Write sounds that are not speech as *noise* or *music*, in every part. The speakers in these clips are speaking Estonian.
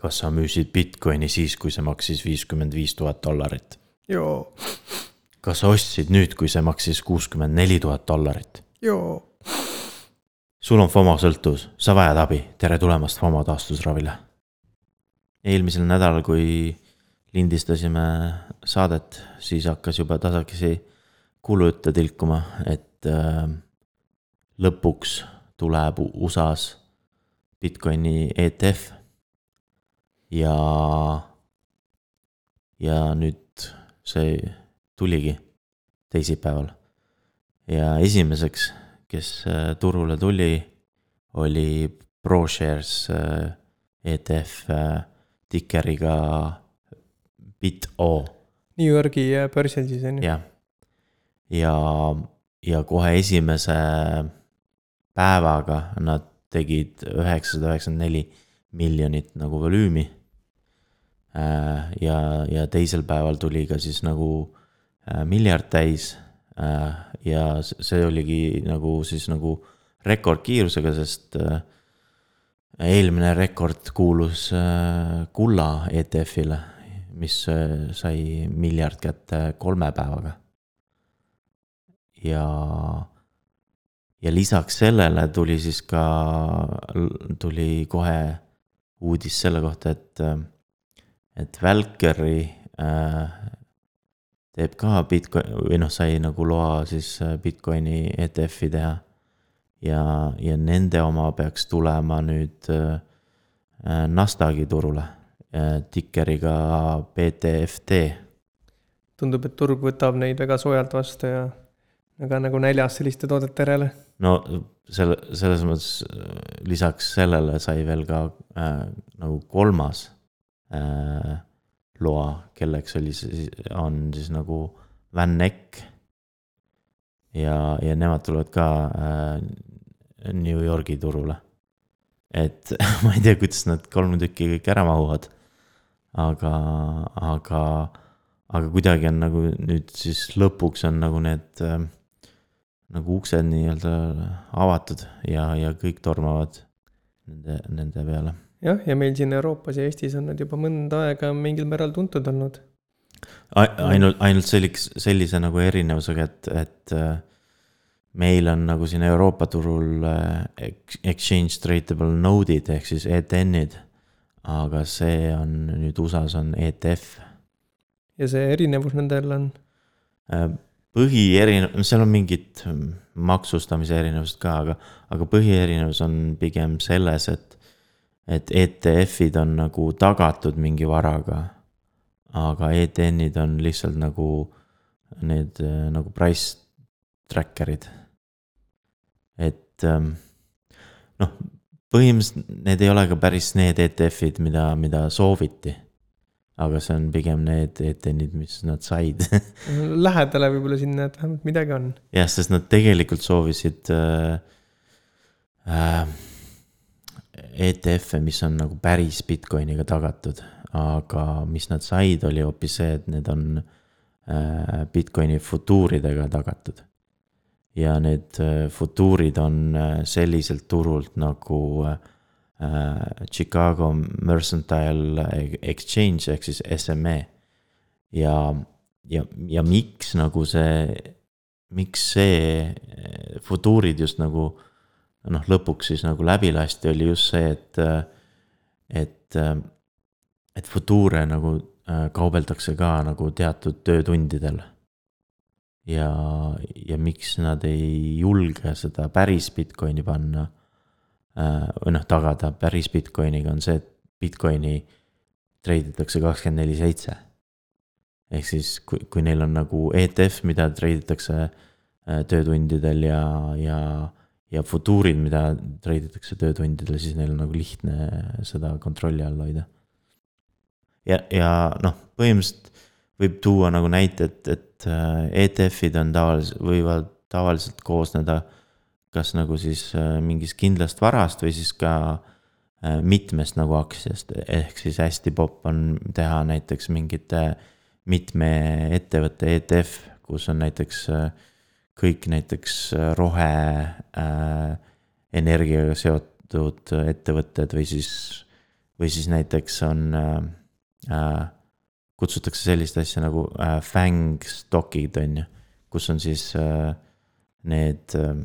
kas sa müüsid Bitcoini siis, kui see maksis viiskümmend viis tuhat dollarit? joo, kas sa ostsid nüüd, kui see maksis kuuskümmend neli tuhat dollarit? joo. sul on FOMO sõltuvus, sa vajad abi, tere tulemast FOMO taastusravile. eelmisel nädalal, kui lindistasime saadet, siis hakkas juba tasakesi kuulujutte tilkuma, et äh, lõpuks tuleb USA-s Bitcoini ETF. Ja, ja nüüd see tuligi teisipäeval. ja esimeseks, kes äh, turule tuli, oli ProShares äh, ETF äh, tikeriga BitO. New Yorgi börsil siis on ju. jah, ja, ja kohe esimese päevaga nad tegid üheksasada üheksakümmend neli miljonit nagu volüümi. Ja, ja teisel päeval tuli ka siis nagu miljard täis. ja see oligi nagu siis nagu rekordkiirusega, sest eelmine rekord kuulus kulla ETF-ile, mis sai miljard kätte kolme päevaga. ja ja lisaks sellele tuli siis ka, tuli kohe uudis selle kohta, et, et Valkyri äh, teeb ka Bitcoin või noh, sai nagu loa siis Bitcoini ETF-i teha. ja, ja nende oma peaks tulema nüüd äh, Nasdaqi turule äh, tikeriga BTFT. tundub, et turg võtab neid väga soojalt vastu ja väga nagu näljas selliste toodete järele no selle, selles mõttes lisaks sellele sai veel ka äh, nagu kolmas äh, loa, kelleks oli siis, on siis nagu Van Eck. ja, ja nemad tulevad ka äh, New Yorgi turule. et *laughs* ma ei tea, kuidas nad kolm tükki kõik ära mahuvad. aga, aga, aga kuidagi on nagu nüüd siis lõpuks on nagu need äh, nagu uksed nii-öelda avatud ja, ja kõik tormavad nende, nende peale. Jah, ja meil siin Euroopas ja Eestis on nad juba mõnda aega mingil määral tuntud olnud. ainult, ainult selliks, sellise nagu erinevusega, et, et äh, meil on nagu siin Euroopa turul äh, exchange tradable node'id ehk siis ETN-id. aga see on nüüd USA-s on ETF. ja see erinevus nendel on? Äh, põhierinevus, seal on mingid maksustamise erinevused ka, aga, aga põhierinevus on pigem selles, et, et ETF-id on nagu tagatud mingi varaga. aga ETN-id on lihtsalt nagu need nagu price tracker'id. et noh, põhimõtteliselt need ei ole ka päris need ETF-id, mida, mida sooviti aga see on pigem need ETN-id, mis nad said *laughs* Lähedale võib-olla sinna, et vähemalt midagi on. jah, sest nad tegelikult soovisid äh, äh, ETF-e, mis on nagu päris Bitcoiniga tagatud. aga mis nad said, oli hoopis see, et need on äh, Bitcoini futuuridega tagatud. ja need äh, futuurid on äh, selliselt turult nagu Chicago Mercantile Exchange ehk siis SME. ja, ja, ja miks nagu see, miks see futuurid just nagu noh, lõpuks siis nagu läbi lasti, oli just see, et, et, et futuure nagu äh, kaubeldakse ka nagu teatud töötundidel. ja, ja miks nad ei julge seda päris Bitcoini panna Äh, või noh, tagada päris Bitcoiniga on see, et Bitcoini treiditakse kakskümmend neli seitse. ehk siis, kui, kui neil on nagu ETF, mida treiditakse äh, töötundidel ja, ja, ja futuurid, mida treiditakse töötundidel, siis neil on nagu lihtne seda kontrolli all hoida. ja, ja noh, põhimõtteliselt võib tuua nagu näite, et, et äh, ETF-id on tavaliselt, võivad tavaliselt koosneda kas nagu siis äh, mingist kindlast varast või siis ka äh, mitmest nagu aktsiast, ehk siis hästi popp on teha näiteks mingite mitme ettevõtte ETF, kus on näiteks äh, kõik näiteks rohe äh, energiaga seotud ettevõtted või siis, või siis näiteks on äh,, äh, kutsutakse sellist asja nagu äh, fang stock'id on ju, kus on siis äh, need äh,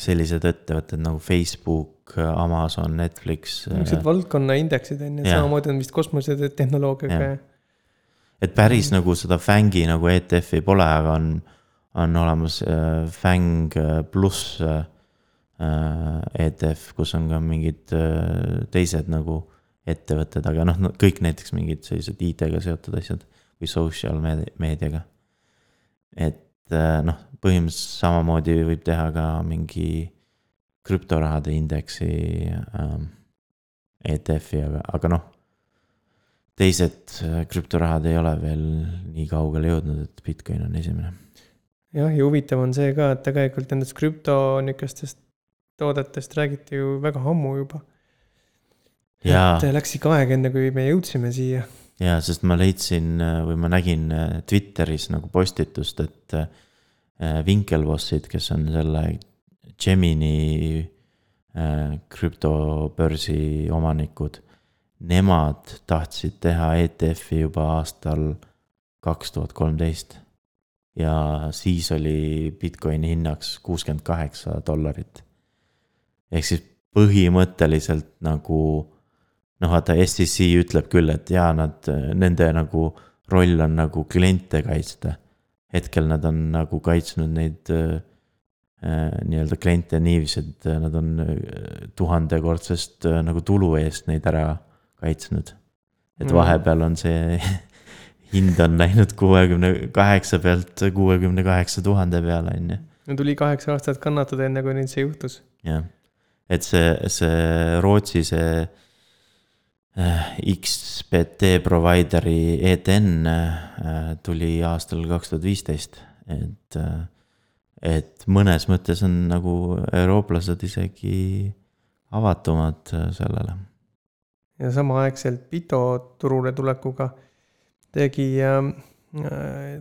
sellised ettevõtted nagu Facebook, Amazon, Netflix. niisugused valdkonna indeksid on ju, samamoodi on vist kosmosetehnoloogiaga et päris mm. nagu seda fängi nagu ETF-i pole, aga on, on olemas äh, fäng pluss äh, ETF, kus on ka mingid äh, teised nagu ettevõtted, aga noh no,, kõik näiteks mingid sellised IT-ga seotud asjad või social meediaga. et äh, noh, põhimõtteliselt samamoodi võib teha ka mingi krüptorahade indeksi ähm, ETF-i, aga, aga noh. teised äh, krüptorahad ei ole veel nii kaugele jõudnud, et Bitcoin on esimene. Jah, ja huvitav on see ka, et tegelikult nendest krüpto nihukestest toodetest räägiti ju väga ammu juba. et läks ikka aeg, enne kui me jõudsime siia. ja, sest ma leidsin või ma nägin äh, Twitteris nagu postitust, et Winkelvossid, äh, kes on selle Gemini äh, krüptobörsi omanikud. Nemad tahtsid teha ETF-i juba aastal kaks tuhat kolmteist. Ja siis oli Bitcoini hinnaks kuuskümmend kaheksa dollarit. ehk siis põhimõtteliselt nagu noh, vaata SEC ütleb küll, et jaa, nad, nende nagu roll on nagu kliente kaitsta hetkel nad on nagu kaitsnud neid äh, äh, nii-öelda kliente niiviisi, et äh, nad on tuhandekordsest nagu tulu eest neid ära kaitsnud. et mm. vahepeal on see *laughs* hind on läinud kuuekümne kaheksa pealt kuuekümne kaheksa tuhande peale, on ju. no tuli kaheksa aastat kannatada, enne kui neil see juhtus. jah, et see, see Rootsi see Äh, XBT provider'i ETN äh, tuli aastal kaks tuhat viisteist, et, äh, et mõnes mõttes on nagu eurooplased isegi avatumad sellele. ja samaaegselt Bito turule tulekuga tegi äh,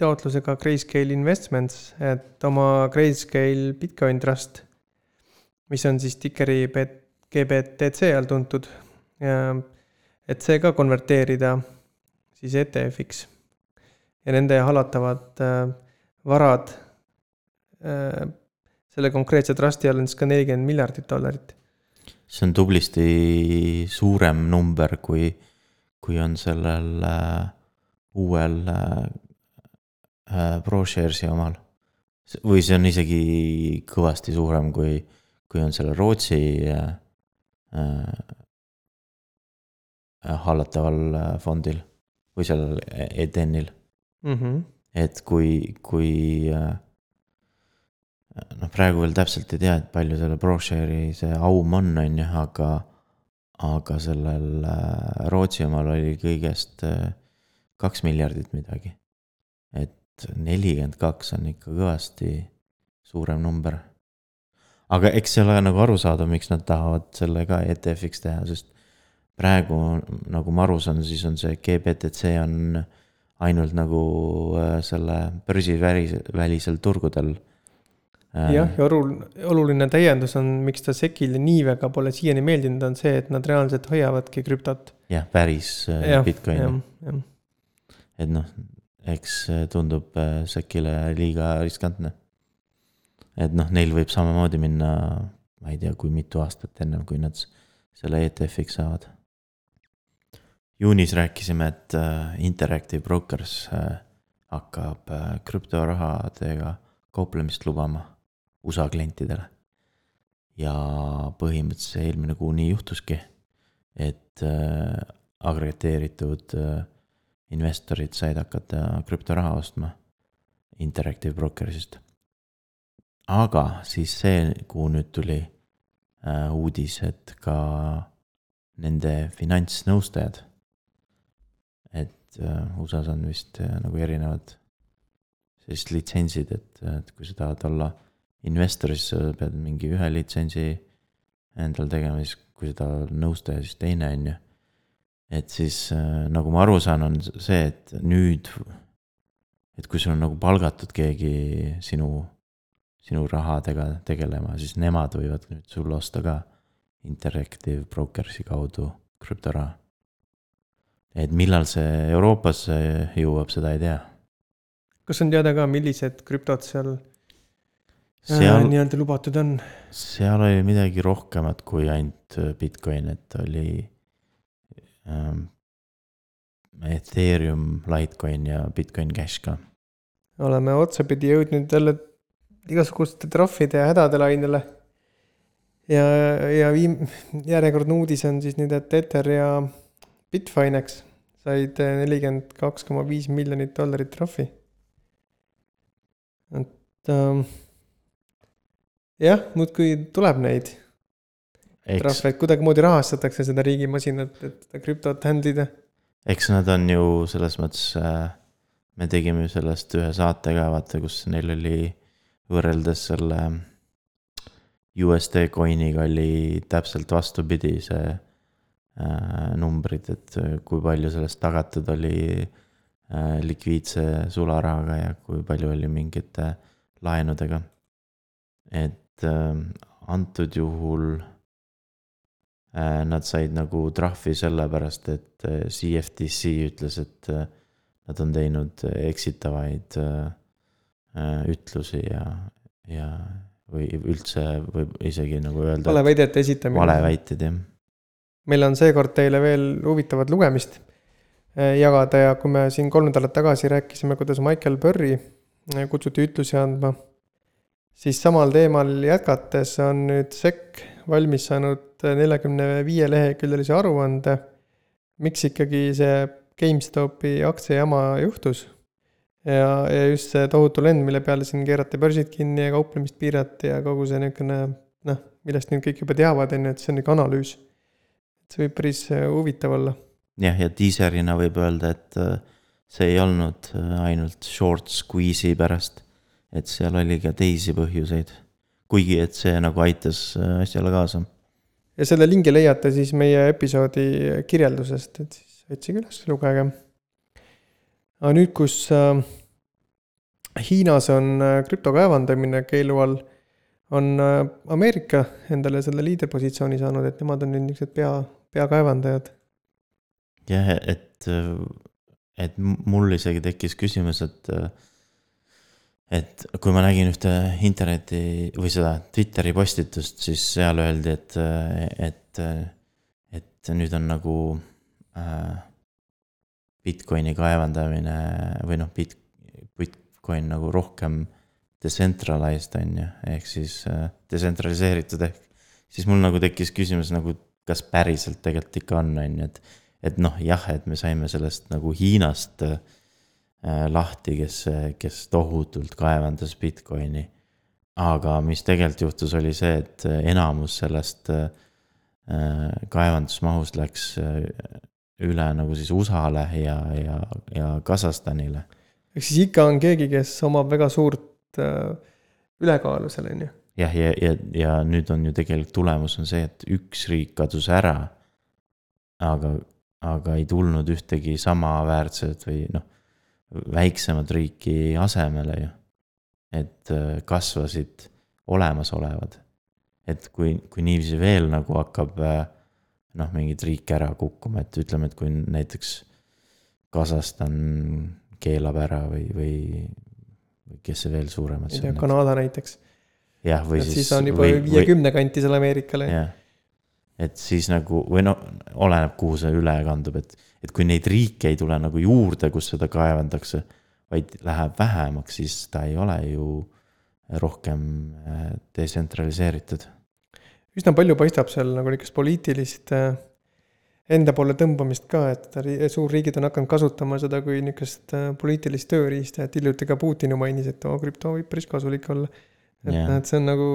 taotluse ka Grayscale Investments, et oma Grayscale Bitcoin Trust, mis on siis tikeri GBTC all tuntud ja et see ka konverteerida siis ETF-iks. ja nende hallatavad äh, varad äh, selle konkreetse trusti all on siis ka nelikümmend miljardit dollarit. see on tublisti suurem number, kui, kui on sellel äh, uuel äh, äh ProShares'i omal. või see on isegi kõvasti suurem, kui, kui on selle Rootsi hallataval fondil või sellel EDN-il mm. -hmm. et kui, kui äh, noh, praegu veel täpselt ei tea, et palju selle ProShare'i see aum on, on ju, aga, aga sellel Rootsi omal oli kõigest kaks miljardit midagi. et nelikümmend kaks on ikka kõvasti suurem number. aga eks ei ole nagu aru saada, miks nad tahavad selle ka ETF-iks teha, sest praegu nagu ma aru saan, siis on see GBTC on ainult nagu äh, selle börsivälisel turgudel. Äh, jah, ja oluline, oluline täiendus on, miks ta SEC-ile nii väga pole siiani meeldinud, on see, et nad reaalselt hoiavadki krüptot. jah, päris äh, ja, Bitcoini. et noh, eks tundub SEC-ile liiga riskantne. et noh, neil võib samamoodi minna, ma ei tea, kui mitu aastat ennem, kui nad selle ETF-iks saavad juunis rääkisime, et äh, Interactive Brokers äh, hakkab äh, krüptorahadega kauplemist lubama USA klientidele. ja põhimõtteliselt eelmine kuu nii juhtuski, et agregeeritud investorid said hakata krüptoraha ostma Interactive Brokersist. aga siis see kuu nüüd tuli uudis, et ka nende finantsnõustajad et äh, USA-s on vist äh, nagu erinevad sellised litsentsid, et, et kui sa tahad olla investor, siis sa pead mingi ühe litsentsi endal tegema, siis kui tahad nõustaja, siis teine, on ju. et siis äh, nagu ma aru saan, on see, et nüüd, et kui sul on nagu palgatud keegi sinu, sinu rahadega tegelema, siis nemad võivad nüüd sulle osta ka Interactive Brokers'i kaudu krüptoraha. et millal see Euroopasse jõuab, seda ei tea. kas on teada ka, millised krüptod seal seal, nii-öelda lubatud on? seal oli midagi rohkemat kui ainult Bitcoin, et oli ähm, Ethereum, Litecoin ja Bitcoin Cash ka. oleme otsapidi jõudnud jälle igasuguste trahvide ja hädade lainele. ja, ja viim-, järjekordne uudis on siis nüüd, et Ether ja Bitfinex said nelikümmend kaks koma viis miljonit dollarit trahvi. et ähm, jah, muudkui tuleb neid trahve, et kuidagimoodi rahastatakse seda riigimasinat, et seda krüptot handle ida. eks nad on ju selles mõttes äh,, me tegime ju sellest ühe saate ka vaata, kus neil oli võrreldes selle USD coin'iga oli täpselt vastupidi see äh, numbrid, et kui palju sellest tagatud oli äh, likviidse sularahaga ja kui palju oli mingite laenudega. et antud juhul äh, nad said nagu trahvi sellepärast, et äh, CFTC ütles, et äh, nad on teinud eksitavaid äh, äh, ütlusi ja, ja, või üldse võib isegi nagu öelda. valeväidete esitamine. valeväited jah, meil on seekord teile veel huvitavat lugemist jagada ja kui me siin kolm nädalat tagasi rääkisime, kuidas Michael Burry kutsuti ütlusi andma, siis samal teemal jätkates on nüüd SEC valmis saanud neljakümne viie leheküljelise aruande, miks ikkagi see GameStopi aktsiajama juhtus. ja, ja just see tohutu lend, mille peale siin keerati börsid kinni ja kauplemist piirati ja kogu see niisugune noh, millest nüüd kõik juba teavad, on ju, et see on niisugune analüüs. see võib päris eh, huvitav olla. jah, ja diiserina võib öelda, et äh, see ei olnud äh, ainult short squeeze'i pärast, et seal oli ka teisi põhjuseid. kuigi, et see nagu aitas äh, asjale kaasa. ja selle lingi leiate siis meie episoodi kirjeldusest, et siis otsige üles, lugege. aga nüüd, kus äh, Hiinas on äh, krüptokaevandamine keelu all, on äh, Ameerika endale selle liiderpositsiooni saanud, et nemad on nüüd niisugused pea, peakaevandajad. jah, et, et mul isegi tekkis küsimus, et, et kui ma nägin ühte interneti või seda Twitteri postitust, siis seal öeldi, et, et, et nüüd on nagu äh, Bitcoini kaevandamine või noh, bit-, Bitcoin nagu rohkem decentralized on ju, ehk siis äh, detsentraliseeritud ehk siis mul nagu tekkis küsimus nagu, kas päriselt tegelikult ikka on, on ju, et et noh, jah, et me saime sellest nagu Hiinast äh, lahti, kes, kes tohutult kaevandas Bitcoini. aga mis tegelikult juhtus, oli see, et enamus sellest äh, kaevandusmahust läks äh, üle nagu siis USA-le ja, ja, ja Kasahstanile. ehk siis ikka on keegi, kes omab väga suurt äh, ülekaalu seal, on ju. jah, ja, ja, ja nüüd on ju tegelikult tulemus on see, et üks riik kadus ära. aga, aga ei tulnud ühtegi samaväärset või noh, väiksemat riiki asemele ju. et äh, kasvasid olemasolevad. et kui, kui niiviisi veel nagu hakkab äh, noh, mingeid riike ära kukkuma, et ütleme, et kui näiteks Kasahstan keelab ära või, või, või kes see veel suuremad ma ei tea, Kanada näiteks. jah, või et siis. siis on juba viiekümne kanti seal Ameerikale. jah, et siis nagu või no oleneb, kuhu see üle kandub, et, et kui neid riike ei tule nagu juurde, kus seda kaevandakse, vaid läheb vähemaks, siis ta ei ole ju rohkem äh, detsentraliseeritud. üsna palju paistab seal nagu niisugust poliitilist äh, enda poole tõmbamist ka, et ri- suurriigid on hakanud kasutama seda kui niisugust äh, poliitilist tööriista, et hiljuti ka Putin ju mainis, et oo, krüpto võib päris kasulik olla. et noh, et see on nagu,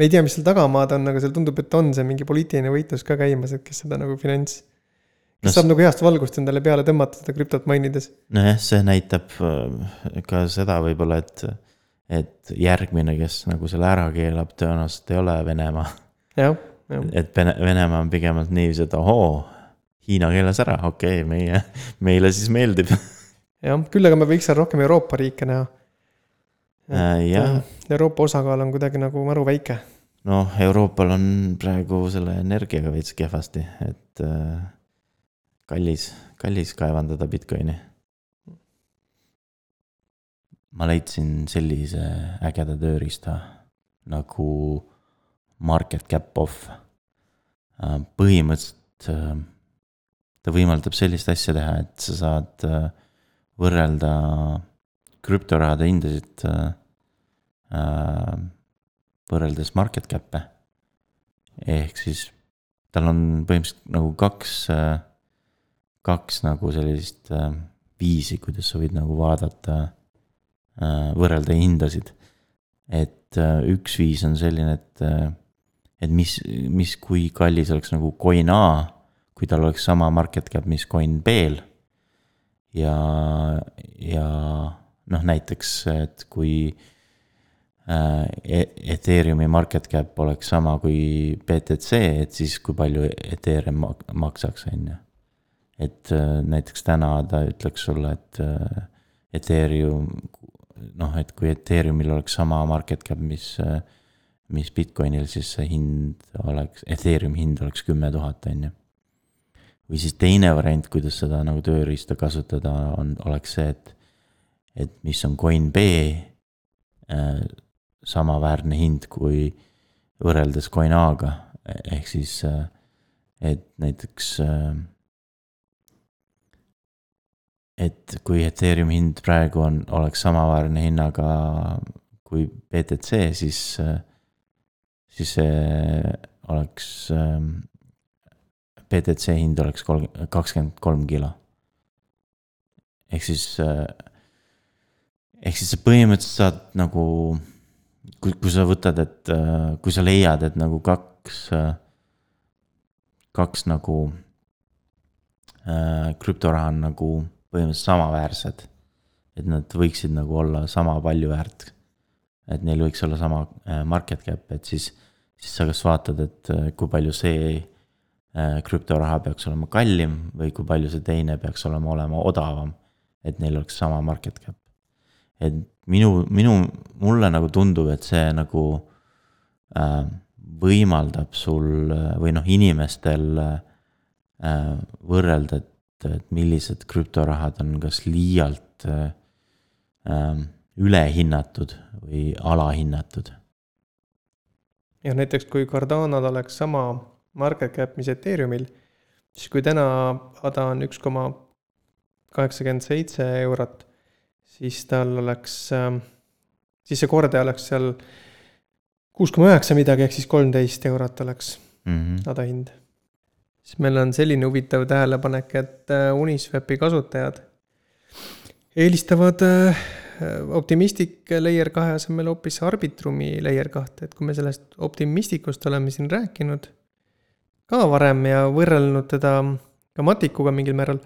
me ei tea, mis seal tagamaad on, aga seal tundub, et on see mingi poliitiline võitlus ka käimas, et kes seda nagu finants, No kes saab nagu heast valgust endale peale tõmmata seda krüptot mainides. nojah, see näitab äh, ka seda võib-olla, et, et järgmine, kes nagu selle ära keelab, tõenäoliselt ei ole Venemaa. jah, jah, et Vene, Venemaa on pigemalt niiviisi, et ohoo, Hiina keelas ära, okei okay,, meie, meile siis meeldib jah, küll aga me võiks seal rohkem Euroopa riike näha. Äh, jah.. Euroopa osakaal on kuidagi nagu maru väike. noh, Euroopal on praegu selle energiaga veits kehvasti, et äh, kallis, kallis kaevandada Bitcoini. ma leidsin sellise ägeda tööriista nagu market cap off. Äh, põhimõtteliselt äh, ta võimaldab sellist asja teha, et sa saad äh, võrrelda krüptorahade hindasid võrreldes market cap'e. ehk siis tal on põhimõtteliselt nagu kaks, kaks nagu sellist viisi, kuidas sa võid nagu vaadata, võrrelda hindasid. et üks viis on selline, et, et mis, mis, kui kallis oleks nagu coin A kui tal oleks sama market cap, mis coin B-l. ja, ja noh, näiteks, et kui äh, e-, Ethereumi market cap oleks sama kui BTC, et siis kui palju Ethereum maksaks, on ju. et äh, näiteks täna ta ütleks sulle, et äh, Ethereum, noh, et kui Ethereumil oleks sama market cap, mis, mis Bitcoinil, siis see hind oleks, Ethereumi hind oleks kümme tuhat, on ju või siis teine variant, kuidas seda nagu tööriista kasutada, on, oleks see, et, et mis on Coinb äh, samaväärne hind kui võrreldes Coin A-ga, ehk siis äh,, et näiteks äh,. et kui Ethereumi hind praegu on, oleks samaväärne hinnaga kui BTC, siis siis see oleks BTC hind oleks kolm, kakskümmend kolm kilo. ehk siis, ehk siis sa põhimõtteliselt saad nagu, kui, kui sa võtad, et äh, kui sa leiad, et nagu kaks, äh, kaks nagu krüptoraha on nagu põhimõtteliselt samaväärsed. et nad võiksid nagu olla sama palju väärt. et neil võiks olla sama market cap, et siis, siis sa kas vaatad, et kui palju see Äh, krüptoraha peaks olema kallim või kui palju see teine peaks olema, olema odavam. et neil oleks sama market cap. Et minu, minu, mulle nagu tundub, et see nagu äh, võimaldab sul või noh, inimestel äh, võrrelda, et, et millised krüptorahad on kas liialt äh, äh ülehinnatud või alahinnatud. jah, näiteks kui Cardano'l oleks sama market cap, mis Ethereumil, siis kui täna ADA on üks koma kaheksakümmend seitse eurot, siis tal oleks, ähm, siis see kordaja oleks seal kuus koma üheksa midagi, ehk siis kolmteist eurot oleks mm -hmm. ADA hind. siis meil on selline huvitav tähelepanek, et äh, Uniswepi kasutajad eelistavad äh, Optimistic layer kahe asemel hoopis Arbitrumi layer kahte, et kui me sellest Optimisticust oleme siin rääkinud ka varem ja võrrelnud teda ka Matikuga mingil määral.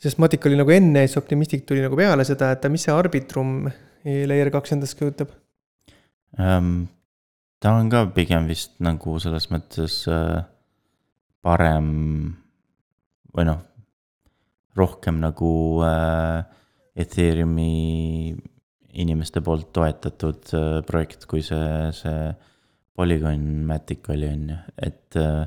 Sest Matik oli nagu enne ja siis Optimistic tuli nagu peale seda, et mis see Arbitrum layer kaks endast kujutab um,? ta on ka pigem vist nagu selles mõttes äh, parem või noh, rohkem nagu äh, Ethereumi inimeste poolt toetatud äh, projekt, kui see, see Polygon Matic oli, on ju, et äh,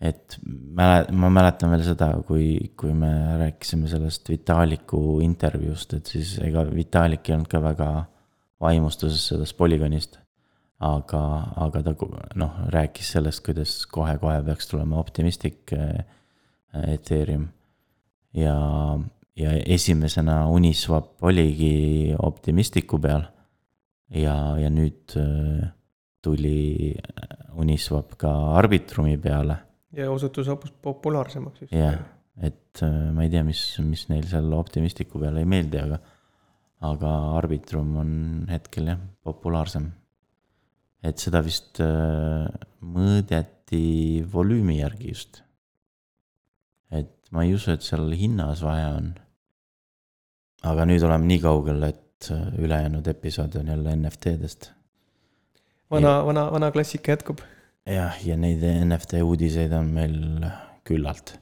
et mäle-, ma mäletan veel seda, kui, kui me rääkisime sellest Vitaliku intervjuust, et siis ega Vitalik ei olnud ka väga vaimustuses sellest polügoonist. aga, aga ta noh, rääkis sellest, kuidas kohe-kohe peaks tulema optimistic eh, Ethereum. ja, ja esimesena Uniswap oligi optimistiku peal. ja, ja nüüd eh, tuli Uniswap ka Arbitrumi peale ja osutus hoopis populaarsemaks just. jah, et äh, ma ei tea, mis, mis neil seal optimistiku peale ei meeldi, aga, aga Arbitrum on hetkel jah, populaarsem. et seda vist äh, mõõdeti volüümi järgi just. et ma ei usu, et seal hinnas vahe on. aga nüüd oleme nii kaugel, et äh, ülejäänud episood on jälle NFT-dest. vana, vana, vana klassika jätkub jah, ja neid NFT uudiseid on meil küllalt.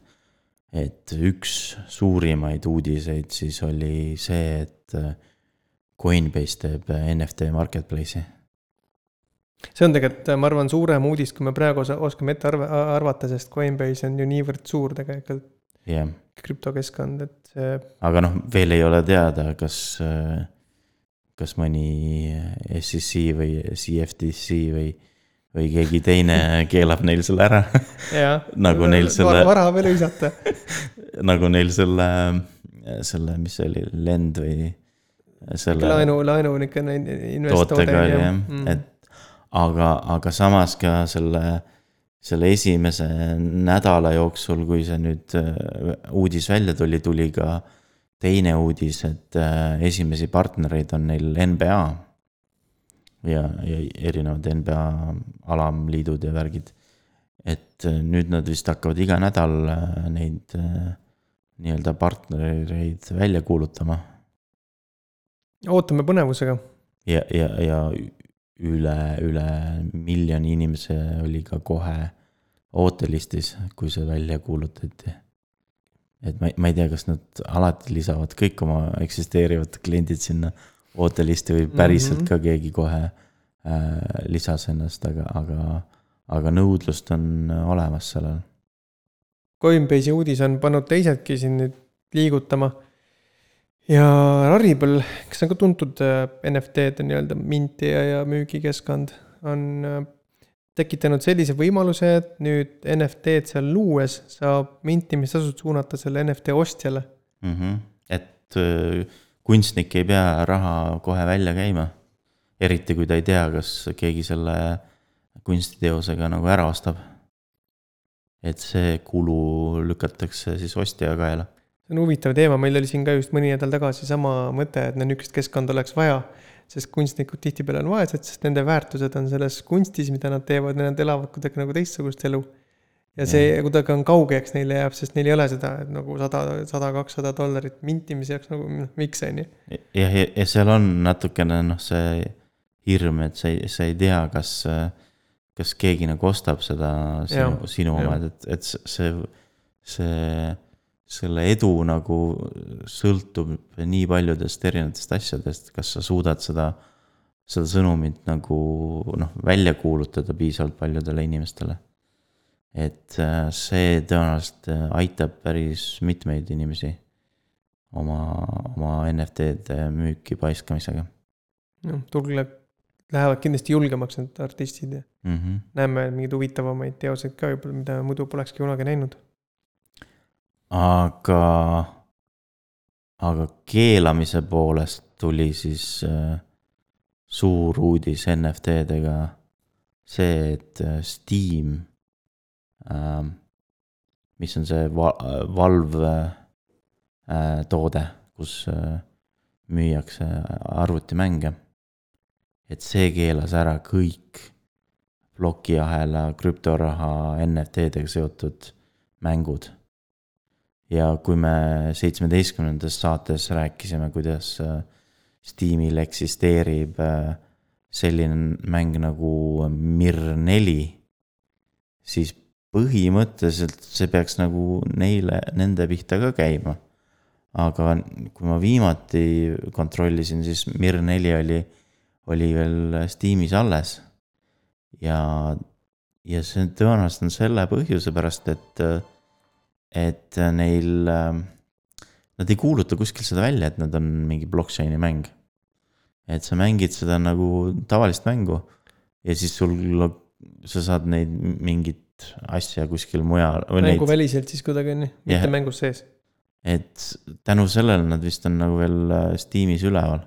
et üks suurimaid uudiseid siis oli see, et Coinbase teeb NFT marketplace'i. see on tegelikult, ma arvan, suurem uudis, kui me praegu oskame ette arva, arvata, sest Coinbase on ju niivõrd suur tegelikult jah, krüptokeskkond, et see aga noh, veel ei ole teada, kas, kas mõni SEC või CFTC või, või keegi teine keelab neil selle ära. *laughs* Nagu neil selle- vara veel hõisata. nagu neil selle, selle, mis see oli, lend või selle laenu, laenu niisugune investoode tootega oli jah, mm. et aga, aga samas ka selle, selle esimese nädala jooksul, kui see nüüd äh, uudis välja tuli, tuli ka teine uudis, et äh, esimesi partnereid on neil NBA. ja, ja erinevad NBA alamliidud ja värgid. et äh, nüüd nad vist hakkavad iga nädal äh, neid äh, nii-öelda partnereid välja kuulutama ootame põnevusega. ja, ja, ja üle, üle miljoni inimese oli ka kohe ootelistis, kui see välja kuulutati. et ma, ma ei tea, kas nad alati lisavad kõik oma eksisteerivad kliendid sinna ootelisti või päriselt Mhm. ka keegi kohe äh, lisas ennast, aga, aga, aga nõudlust on olemas sellel. Coinbase'i uudis on pannud teisedki siin nüüd liigutama. ja Rarible, kes on ka tuntud äh, NFT-de nii-öelda mintija ja müügikeskkond, on äh, tekitanud sellise võimaluse, et nüüd NFT-d seal luues saab mintimistasud suunata selle NFT ostjale. mm. -hmm. et äh, kunstnik ei pea raha kohe välja käima. eriti kui ta ei tea, kas keegi selle kunstiteosega nagu ära ostab. et see kulu lükatakse siis ostja kaela. see on huvitav teema, meil oli siin ka just mõni nädal tagasi sama mõte, et niisugust keskkonda oleks vaja. sest kunstnikud tihtipeale on vaesed, sest nende väärtused on selles kunstis, mida nad teevad nad elavad kuidagi nagu teistsugust elu. Ja see kuidagi on kauge, eks neile jääb, sest neil ei ole seda et nagu sada, sada, kakssada dollarit mintimise jaoks nagu noh, miks on ju. jah, ja, ja seal on natukene noh, see hirm, et sa ei, sa ei tea, kas, kas keegi nagu ostab seda sinu sinu omad, et, et see, see, selle edu nagu sõltub nii paljudest erinevatest asjadest, kas sa suudad seda, seda sõnumit nagu noh, välja kuulutada piisavalt paljudele inimestele. Et äh, see tõenäoliselt äh, aitab päris mitmeid inimesi oma, oma NFT-de müüki paiskamisega noh, turg läheb, lähevad kindlasti julgemaks need artistid ja mm. -hmm. näeme mingeid huvitavamaid teoseid ka võib-olla, mida muidu polekski kunagi näinud. aga, aga keelamise poolest tuli siis äh, suur uudis NFT-dega see, et äh, Steam mis on see va-, Valve äh, kus äh, müüakse arvutimänge. et see keelas ära kõik plokiahela, krüptoraha, NFT-dega seotud mängud ja kui me seitsmeteistkümnendas saates rääkisime, kuidas äh, Steamil eksisteerib selline mäng nagu Mir neli, siis põhimõtteliselt see peaks nagu neile, nende pihta ka käima. aga kui ma viimati kontrollisin, siis Mir neli oli, oli veel Steamis alles. ja, ja see tõenäoliselt on selle põhjuse pärast, et et neil, nad ei kuuluta kuskil seda välja, et nad on mingi blockchain'i mäng. et sa mängid seda nagu tavalist mängu ja siis sul, sa saad neid mingit asja kuskil mujal. mänguväliselt siis kuidagi on ju, mitte Jah. mängus sees. et tänu sellele nad vist on nagu veel äh, Steamis üleval.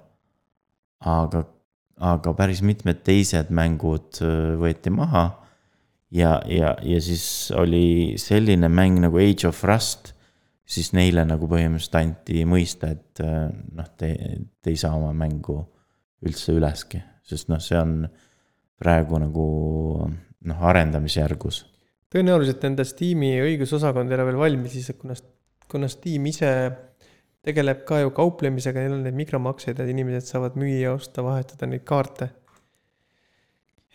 aga, aga päris mitmed teised mängud äh, võeti maha ja, ja, ja siis oli selline mäng nagu Age of Rust, siis neile nagu põhimõtteliselt anti mõista, et äh, noh, te, te ei saa oma mängu üldse üleski, sest noh, see on praegu nagu noh, arendamisjärgus. Tõenäoliselt nende Steam'i õigusosakond ei ole veel valmis, kuna, kuna Steam ise tegeleb ka ju kauplemisega, neil on neid mikromakseid, et inimesed saavad müüa, osta, vahetada neid kaarte.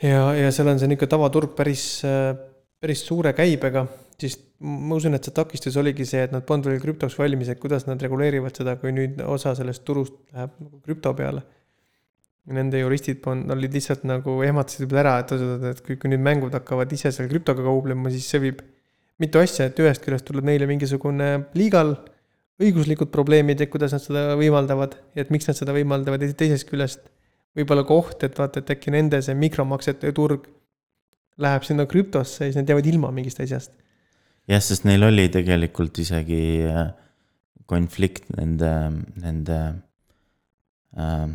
ja, ja seal on see niisugune tavaturg päris, päris suure käibega, siis ma usun, et see takistus oligi see, et nad polnud veel krüptoks valmis, et kuidas nad reguleerivad seda, kui nüüd osa sellest turust läheb nagu krüpto peale. Nende juristid on, olid lihtsalt nagu ehmatasid juba ära, et otsustavad, et kui, kui nüüd mängud hakkavad ise seal krüptoga kauplema, siis see viib mitu asja, et ühest küljest tuleb neile mingisugune legal õiguslikud probleemid, et kuidas nad seda võimaldavad ja et miks nad seda võimaldavad ja teisest küljest võib-olla ka oht, et vaata, et äkki nende see mikromaksete turg läheb sinna krüptosse ja siis nad jäävad ilma mingist asjast. jah, sest neil oli tegelikult isegi äh, konflikt nende, nende äh,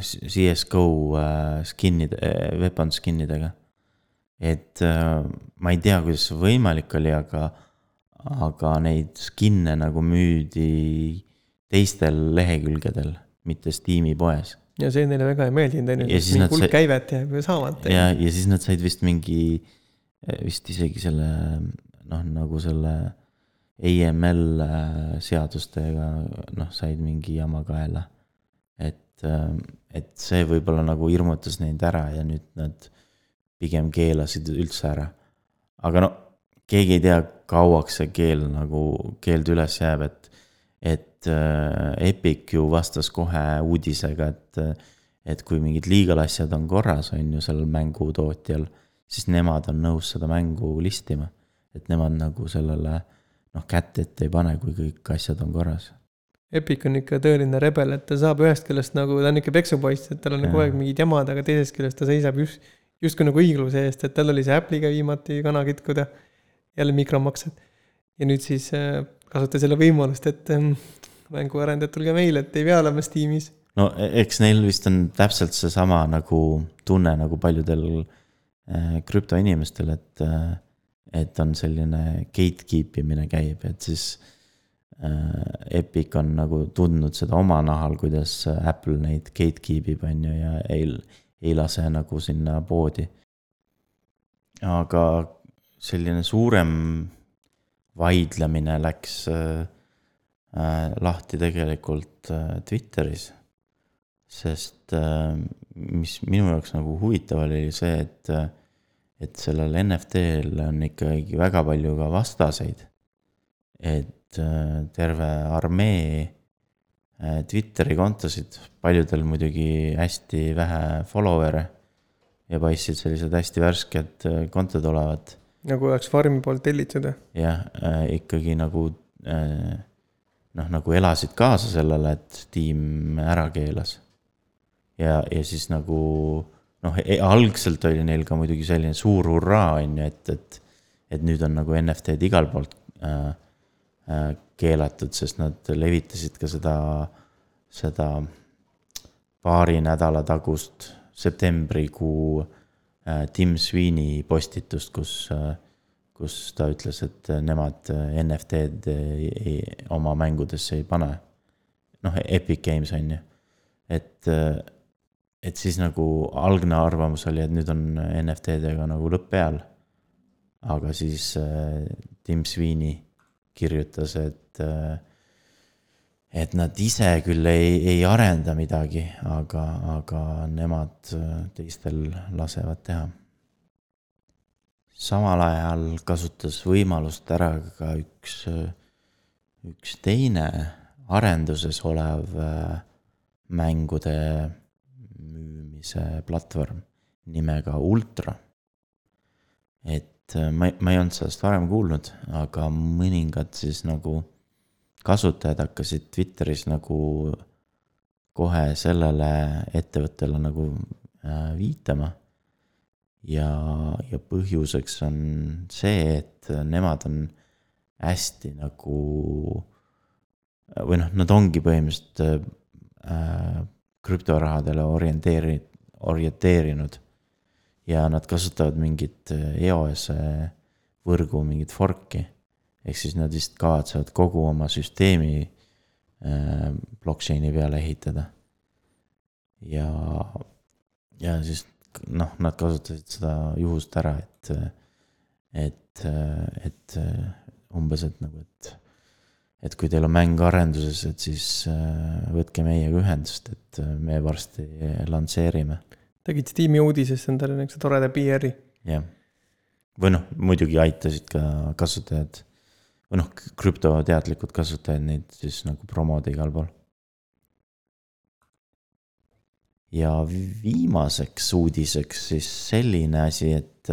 CSGO äh, skin'ide äh,, weapon skin idega. et äh, ma ei tea, kuidas see võimalik oli, aga aga neid skin'e nagu müüdi teistel lehekülgedel, mitte Steam'i poes. ja see neile väga ei meeldinud, on ju, mingi hulk sai... käivet jääb ju saamata. ja, ja siis nad said vist mingi, vist isegi selle noh, nagu selle AML seadustega noh, said mingi jama kaela. Äh, et see võib-olla nagu hirmutas neid ära ja nüüd nad pigem keelasid üldse ära. aga no keegi ei tea, kauaks see keel nagu, keeld üles jääb, et, et äh, Epic ju vastas kohe uudisega, et, et kui mingid legal asjad on korras, on ju, sellel mängutootjal, siis nemad on nõus seda mängu listima. et nemad nagu sellele noh, kätt ette ei pane, kui kõik asjad on korras. Epic on ikka tõeline rebel, et ta saab ühest küljest nagu, ta on ikka peksupoiss, et tal on kogu aeg mingid jamad, aga teisest küljest ta seisab just, justkui nagu õigluse eest, et tal oli see Apple'iga viimati kana kitkuda jälle mikromaksed. ja nüüd siis äh, kasuta selle võimalust, et ähm, mänguarendajad, tulge meile, et ei pea olema Steamis. no e-, eks neil vist on täpselt seesama nagu tunne nagu paljudel äh, krüptoinimestel, et äh,, et on selline gatekeep imine käib, et siis äh, Epic on nagu tundnud seda oma nahal, kuidas Apple neid gatekeep ib, on ju, ja ei, ei lase nagu sinna poodi. aga selline suurem vaidlemine läks äh, äh, lahti tegelikult äh, Twitteris. sest äh, mis minu jaoks nagu huvitav oli, see, et, äh, et sellel NFT-l on ikkagi väga palju ka vastaseid. et äh, terve armee äh, Twitteri kontosid, paljudel muidugi hästi vähe follower'e ja paistsid sellised hästi värsked äh, kontod olevat nagu oleks farmi poolt tellitud jah äh,, ikkagi nagu äh, noh, nagu elasid kaasa sellele, et tiim ära keelas. ja, ja siis nagu noh, e, algselt oli neil ka muidugi selline suur hurraa, on ju, et, et, et nüüd on nagu NFT-d igalt poolt äh, äh, keelatud, sest nad levitasid ka seda, seda paari nädala tagust septembrikuu äh, Äh, Tim Sweeney postitust, kus, äh, kus ta ütles, et nemad äh, NFT-d oma mängudesse ei pane. noh, Epic Games on ju, et, et siis nagu algne arvamus oli, et nüüd on NFT-dega nagu lõpp peal. aga siis Tim Sweeney kirjutas, et et nad ise küll ei, ei arenda midagi, aga, aga nemad äh, teistel lasevad teha. samal ajal kasutas võimalust ära ka üks, üks teine arenduses olev äh, mängude müümise platvorm nimega Ultra. et äh, ma, ma ei olnud sellest varem kuulnud, aga mõningad siis nagu kasutajad hakkasid Twitteris nagu kohe sellele ettevõttele nagu äh, viitama. ja, ja põhjuseks on see, et nemad on hästi nagu või noh, nad ongi põhimõtteliselt äh, krüptorahadele orienteeri-, orienteerinud. Ja nad kasutavad mingit EOS võrgu mingit fork'i ehk siis nad vist kavatsevad kogu oma süsteemi äh, blockchain'i peale ehitada. ja, ja siis noh, nad kasutasid seda juhust ära, et, et, et umbes, et nagu, et et kui teil on mäng arenduses, et siis äh, võtke meiega ühendust, et me varsti lansseerime. Tegid Steam'i uudisest endale niisuguse toreda PR-i. jah, või noh, muidugi aitasid ka kasutajad või noh, krüptoteadlikud kasutajad neid siis nagu promoda igal pool. ja viimaseks uudiseks siis selline asi, et,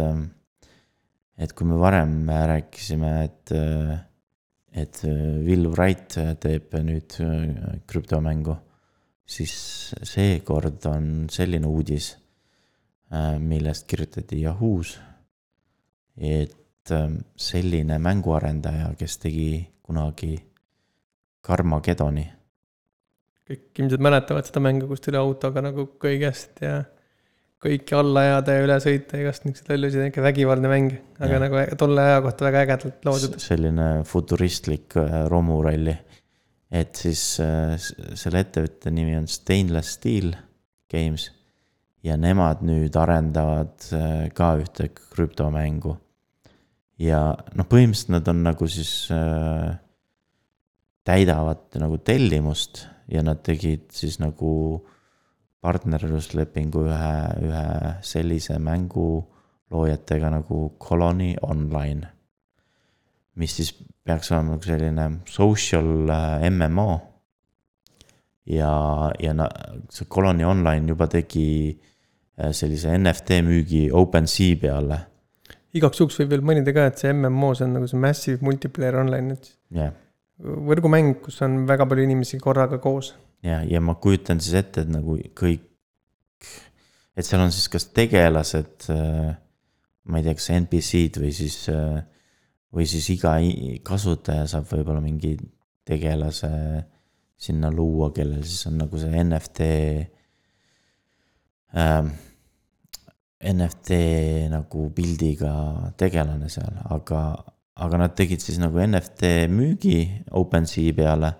et kui me varem rääkisime, et, et Will Wright teeb nüüd krüptomängu, siis seekord on selline uudis, millest kirjutati Yahoo's, et selline mänguarendaja, kes tegi kunagi Carmagedoni kõik ilmselt mäletavad seda mängu, kus tuli autoga nagu kõigest ja kõiki alla ajada ja üle sõita, igast niisuguseid lollusid, ikka vägivaldne mäng, aga ja. nagu tolle aja kohta väga ägedalt loodud. selline futuristlik äh, romuralli. et siis äh, selle ettevõtte nimi on Stainless Steel Games ja nemad nüüd arendavad äh, ka ühte krüptomängu. ja noh, põhimõtteliselt nad on nagu siis äh, täidavad nagu tellimust ja nad tegid siis nagu partnerluslepingu ühe, ühe sellise mängu loojatega nagu Colony Online. mis siis peaks olema nagu selline social äh, MMO. Ja, ja see Colony Online juba tegi äh, sellise NFT müügi OpenSea peale. igaks juhuks võib veel mainida ka, et see MMO, see on nagu see massive multiplayer online, et. yeah võrgumäng, kus on väga palju inimesi korraga koos. ja, ja ma kujutan siis ette, et nagu kõik, et seal on siis kas tegelased, äh, ma ei tea, kas NPC-d või siis, äh, või siis iga kasutaja saab võib-olla mingi tegelase sinna luua, kellel siis on nagu see NFT ähm,. NFT nagu pildiga tegelane seal, aga aga nad tegid siis nagu NFT müügi OpenSea peale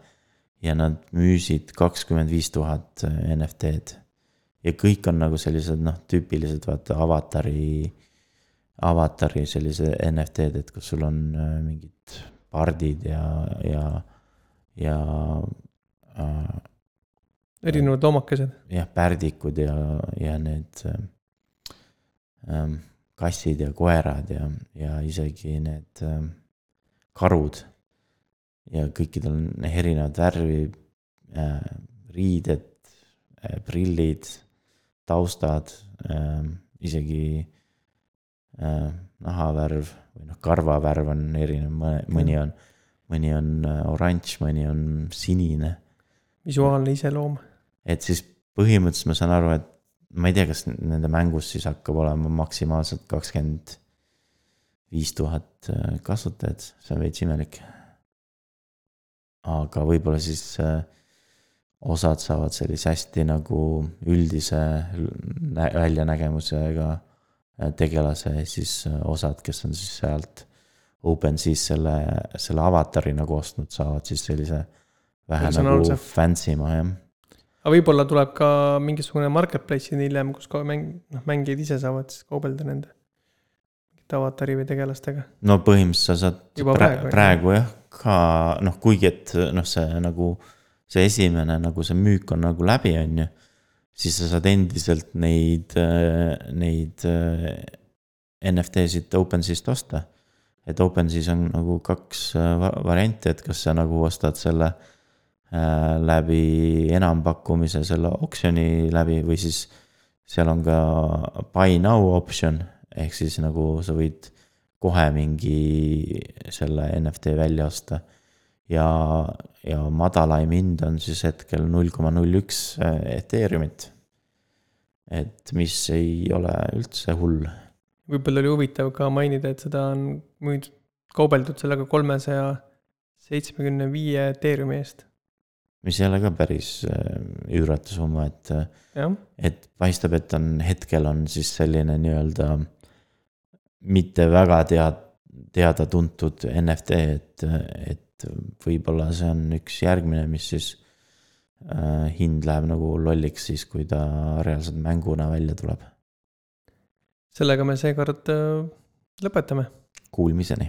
ja nad müüsid kakskümmend viis tuhat NFT-d. ja kõik on nagu sellised noh, tüüpilised vaata avatari, avatari sellise NFT-d, et kus sul on äh, mingid pardid ja, ja, ja äh,. erinevad loomakesed. jah, pärdikud ja, ja need äh, ähm, kassid ja koerad ja, ja isegi need ähm, karud. ja kõikidel on erinevad värvi äh,, riided äh,, prillid, taustad äh,, isegi äh, nahavärv või noh, karvavärv on erinev, mõni on, mõni on äh, oranž, mõni on sinine. Visuaalne iseloom. et siis põhimõtteliselt ma saan aru, et ma ei tea, kas nende mängus siis hakkab olema maksimaalselt kakskümmend viis tuhat äh, kasutajat, see on veits imelik. aga võib-olla siis äh, osad saavad sellise hästi nagu üldise väljanägemusega äh, tegelase, siis osad, kes on siis sealt OpenSea's selle, selle avatari nagu ostnud, saavad siis sellise vähe nagu fancy ma jah aga võib-olla tuleb ka mingisugune marketplace'ini hiljem, kus ka mäng, noh, mängijad ise saavad siis kaubelda nende avatari või tegelastega. no põhimõtteliselt sa saad Juba praegu, praegu jah, ka noh, kuigi et noh, see nagu, see esimene nagu see müük on nagu läbi, on ju. siis sa saad endiselt neid, neid NFT-sid OpenSea'st osta. et OpenSea's on nagu kaks varianti, et kas sa nagu ostad selle Äh, läbi enampakkumise selle oksjoni läbi või siis seal on ka buy now optsioon, ehk siis nagu sa võid kohe mingi selle NFT välja osta. ja, ja madalaim hind on siis hetkel null koma null üks äh, Ethereumit. et mis ei ole üldse hull. võib-olla oli huvitav ka mainida, et seda on müüdud, kaubeldud sellega kolmesaja seitsmekümne viie Ethereumi eest mis ei ole ka päris äh, üüratu summa, et, äh, et paistab, et on, hetkel on siis selline nii-öelda mitte väga tead-, teada-tuntud NFT, et, et võib-olla see on üks järgmine, mis siis äh, hind läheb nagu lolliks siis, kui ta reaalselt mänguna välja tuleb. sellega me seekord äh, lõpetame. Kuulmiseni